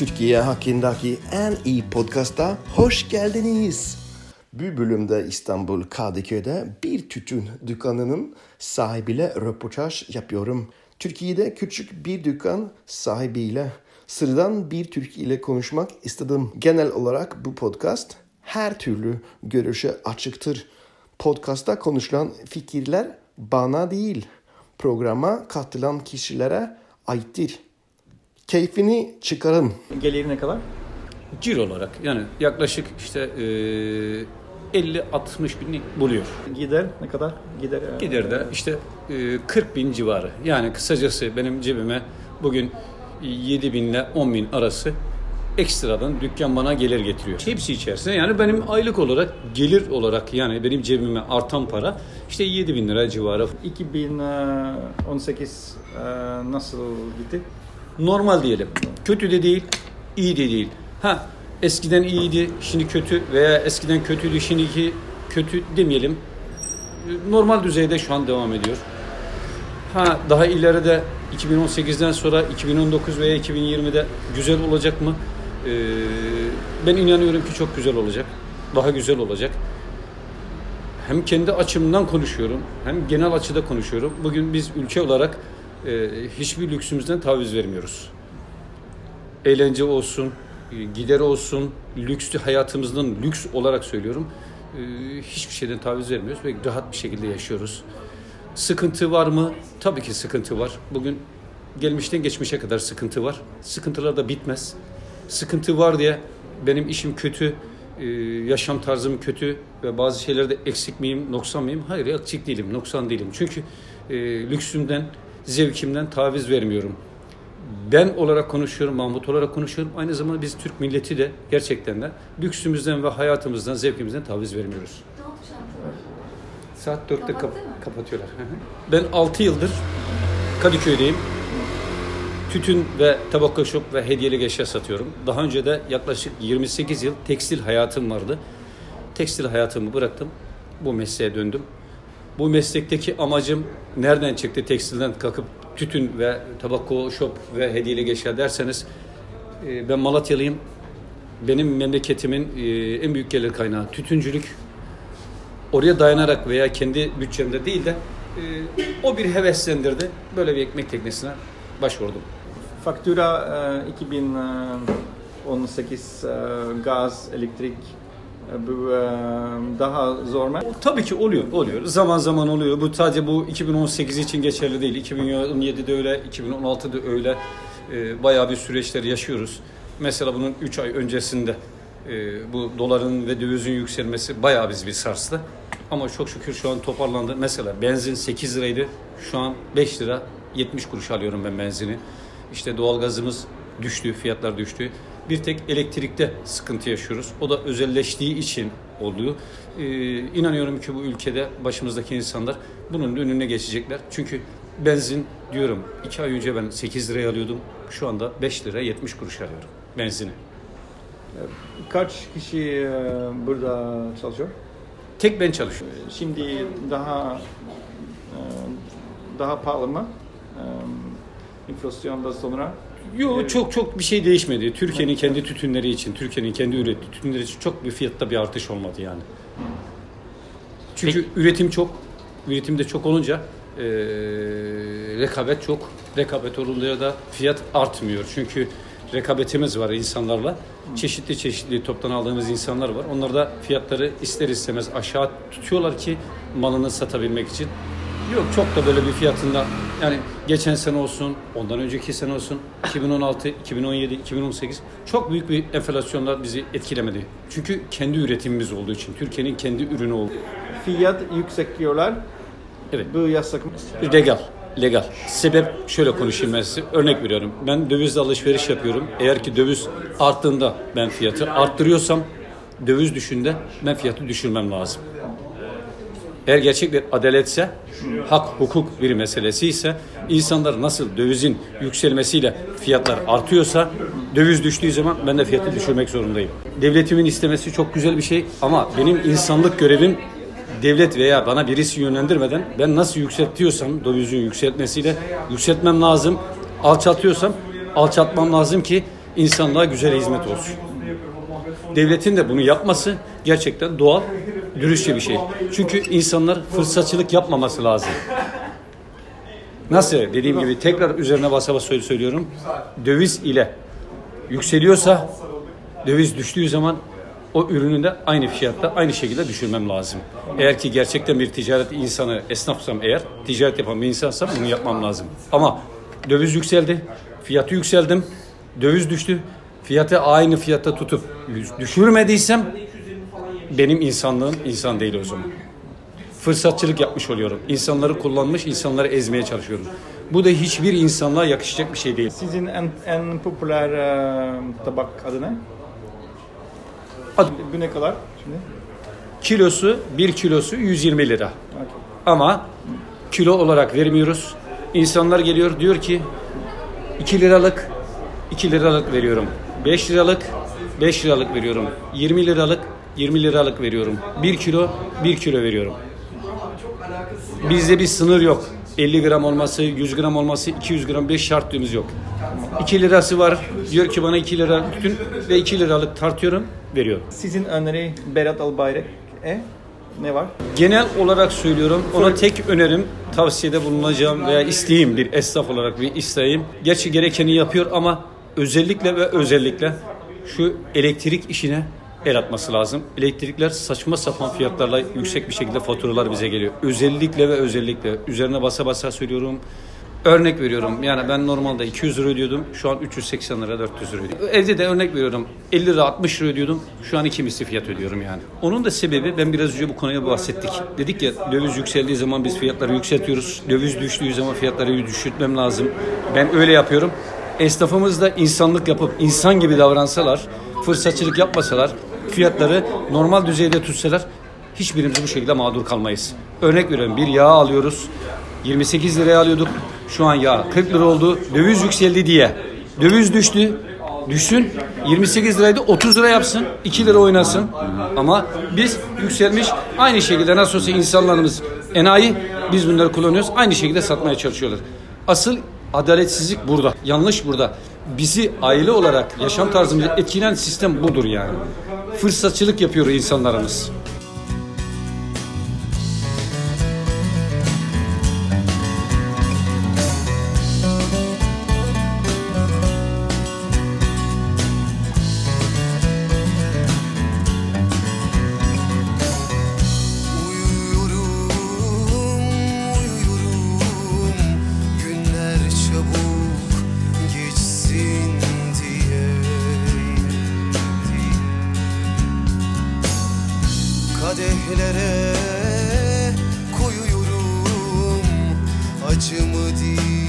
Türkiye hakkındaki en iyi podcasta hoş geldiniz. Bu bölümde İstanbul Kadıköy'de bir tütün dükkanının sahibiyle röportaj yapıyorum. Türkiye'de küçük bir dükkan sahibiyle sıradan bir Türk ile konuşmak istedim. Genel olarak bu podcast her türlü görüşe açıktır. Podcast'ta konuşulan fikirler bana değil, programa katılan kişilere aittir. Keyfini çıkarın. Geliri ne kadar? Ciro olarak yani yaklaşık işte e, 50-60 bini buluyor. Gider ne kadar? Gider. e, Gider de işte e, 40 bin civarı. Yani kısacası benim cebime bugün 7 bin ile 10 bin arası ekstradan dükkan bana gelir getiriyor. Hepsi içerisinde yani benim aylık olarak gelir olarak yani benim cebime artan para işte 7 bin lira civarı. 2018 e, nasıl gitti? Normal diyelim. Kötü de değil, iyi de değil. Ha eskiden iyiydi, şimdi kötü veya eskiden kötüydü, şimdiki kötü demeyelim. Normal düzeyde şu an devam ediyor. Ha daha ileride 2018'den sonra 2019 veya 2020'de güzel olacak mı? Ee, ben inanıyorum ki çok güzel olacak. Daha güzel olacak. Hem kendi açımdan konuşuyorum, hem genel açıda konuşuyorum. Bugün biz ülke olarak e, hiçbir lüksümüzden taviz vermiyoruz. Eğlence olsun, e, gider olsun, lükslü hayatımızdan lüks olarak söylüyorum. e, hiçbir şeyden taviz vermiyoruz ve rahat bir şekilde yaşıyoruz. Sıkıntı var mı? Tabii ki sıkıntı var. Bugün gelmişten geçmişe kadar sıkıntı var. Sıkıntılar da bitmez. Sıkıntı var diye benim işim kötü, e, yaşam tarzım kötü ve bazı şeylerde eksik miyim, noksan mıyım? Hayır, eksik değilim, noksan değilim. Çünkü e, lüksümden, zevkimden taviz vermiyorum. Ben olarak konuşuyorum, Mahmut olarak konuşuyorum. Aynı zamanda biz Türk milleti de gerçekten de lüksümüzden ve hayatımızdan, zevkimizden taviz vermiyoruz. Saat 4'te kap- kapatıyorlar. Ben 6 yıldır Kadıköy'deyim. Tütün ve tabaka shop ve hediyelik eşya satıyorum. Daha önce de yaklaşık 28 yıl tekstil hayatım vardı. Tekstil hayatımı bıraktım. Bu mesleğe döndüm. Bu meslekteki amacım nereden çıktı tekstilden kalkıp tütün ve tabako shop ve hediyelik eşya derseniz e, ben Malatyalıyım. Benim memleketimin e, en büyük gelir kaynağı tütüncülük oraya dayanarak veya kendi bütçemde değil de e, o bir heveslendirdi. Böyle bir ekmek teknesine başvurdum. Faktura e, 2018 e, gaz, elektrik daha zor mu? Tabii ki oluyor, oluyor. Zaman zaman oluyor. Bu sadece bu 2018 için geçerli değil. 2017'de öyle, 2016'da öyle. E, bayağı bir süreçler yaşıyoruz. Mesela bunun 3 ay öncesinde e, bu doların ve dövizin yükselmesi bayağı bizi bir sarstı. Ama çok şükür şu an toparlandı. Mesela benzin 8 liraydı. Şu an 5 lira 70 kuruş alıyorum ben benzini. İşte doğalgazımız düştü, fiyatlar düştü. Bir tek elektrikte sıkıntı yaşıyoruz. O da özelleştiği için oluyor. Ee, inanıyorum ki bu ülkede başımızdaki insanlar bunun önüne geçecekler. Çünkü benzin diyorum 2 ay önce ben 8 liraya alıyordum. Şu anda 5 lira 70 kuruş alıyorum benzini. Kaç kişi e, burada çalışıyor? Tek ben çalışıyorum. Şimdi daha e, daha pahalı mı? E, enflasyonda sonra Yok Evet. çok çok bir şey değişmedi. Türkiye'nin kendi tütünleri için, Türkiye'nin kendi ürettiği tütünleri için çok bir fiyatta bir artış olmadı yani. Çünkü üretim çok, üretimde çok olunca eee, rekabet çok. Rekabet olunca da fiyat artmıyor. Çünkü rekabetimiz var insanlarla. Çeşitli çeşitli toptan aldığımız insanlar var. Onlar da fiyatları ister istemez aşağı tutuyorlar ki malını satabilmek için. Yok çok da böyle bir fiyatında yani geçen sene olsun, ondan önceki sene olsun, 2016, 2017, 2018 çok büyük bir enflasyonlar bizi etkilemedi. Çünkü kendi üretimimiz olduğu için, Türkiye'nin kendi ürünü olduğu. fiyat yüksek diyorlar. Evet. Bu yasak mı? Legal. Legal. Sebep şöyle konuşayım ben size. Örnek veriyorum. Ben dövizle alışveriş yapıyorum. Eğer ki döviz arttığında ben fiyatı arttırıyorsam döviz düşünde ben fiyatı düşürmem lazım. Eğer gerçek bir adaletse, hak, hukuk bir meselesi ise insanlar nasıl dövizin yükselmesiyle fiyatlar artıyorsa döviz düştüğü zaman ben de fiyatı düşürmek zorundayım. Devletimin istemesi çok güzel bir şey ama benim insanlık görevim devlet veya bana birisi yönlendirmeden ben nasıl yükseltiyorsam dövizin yükseltmesiyle yükseltmem lazım. Alçaltıyorsam alçaltmam lazım ki insanlığa güzel hizmet olsun. Devletin de bunu yapması gerçekten doğal, dürüstçe bir şey. Çünkü insanlar fırsatçılık yapmaması lazım. Nasıl? Dediğim gibi tekrar üzerine basa basa söylüyorum. Döviz ile yükseliyorsa döviz düştüğü zaman o ürünü de aynı fiyatta aynı şekilde düşürmem lazım. Eğer ki gerçekten bir ticaret insanı esnafsam eğer ticaret yapan bir insansam bunu yapmam lazım. Ama döviz yükseldi, fiyatı yükseldim, döviz düştü. Fiyatı aynı fiyatta tutup düşürmediysem benim insanlığım insan değil o zaman. Fırsatçılık yapmış oluyorum. İnsanları kullanmış, insanları ezmeye çalışıyorum. Bu da hiçbir insanlığa yakışacak bir şey değil. Sizin en, en popüler e, tabak adı ne? Ad- Bu ne kadar şimdi? Kilosu, bir kilosu 120 lira. Okey. Ama kilo olarak vermiyoruz. İnsanlar geliyor diyor ki 2 liralık 2 liralık veriyorum. 5 liralık 5 liralık veriyorum. 20 liralık 20 liralık veriyorum. 1 kilo 1 kilo veriyorum. Bizde bir sınır yok. 50 gram olması, 100 gram olması, 200 gram 5 şartımız yok. 2 lirası var. Diyor ki bana 2 lira tutun ve 2 liralık tartıyorum, veriyorum. Sizin öneri Berat Albayrak e ne var? Genel olarak söylüyorum. Ona tek önerim, tavsiyede bulunacağım veya isteğim bir esnaf olarak bir isteğim. Gerçi gerekeni yapıyor ama özellikle ve özellikle şu elektrik işine el atması lazım. Elektrikler saçma sapan fiyatlarla yüksek bir şekilde faturalar bize geliyor. Özellikle ve özellikle üzerine basa basa söylüyorum. Örnek veriyorum yani ben normalde 200 lira ödüyordum şu an 380 lira 400 lira ödüyorum. Evde de örnek veriyorum 50 lira 60 lira ödüyordum şu an iki misli fiyat ödüyorum yani. Onun da sebebi ben biraz önce bu konuya bahsettik. Dedik ya döviz yükseldiği zaman biz fiyatları yükseltiyoruz. Döviz düştüğü zaman fiyatları düşürtmem lazım. Ben öyle yapıyorum. Esnafımız da insanlık yapıp insan gibi davransalar, fırsatçılık yapmasalar, fiyatları normal düzeyde tutsalar hiçbirimiz bu şekilde mağdur kalmayız. Örnek veriyorum bir yağ alıyoruz. 28 liraya alıyorduk. Şu an yağ 40 lira oldu. Döviz yükseldi diye. Döviz düştü. Düşsün. 28 liraydı 30 lira yapsın. 2 lira oynasın. Ama biz yükselmiş aynı şekilde nasıl olsa insanlarımız enayi biz bunları kullanıyoruz. Aynı şekilde satmaya çalışıyorlar. Asıl adaletsizlik burada. Yanlış burada. Bizi aile olarak yaşam tarzımızı etkileyen sistem budur yani. Fırsatçılık yapıyor insanlarımız. Kadehlere koyuyorum Acımı değil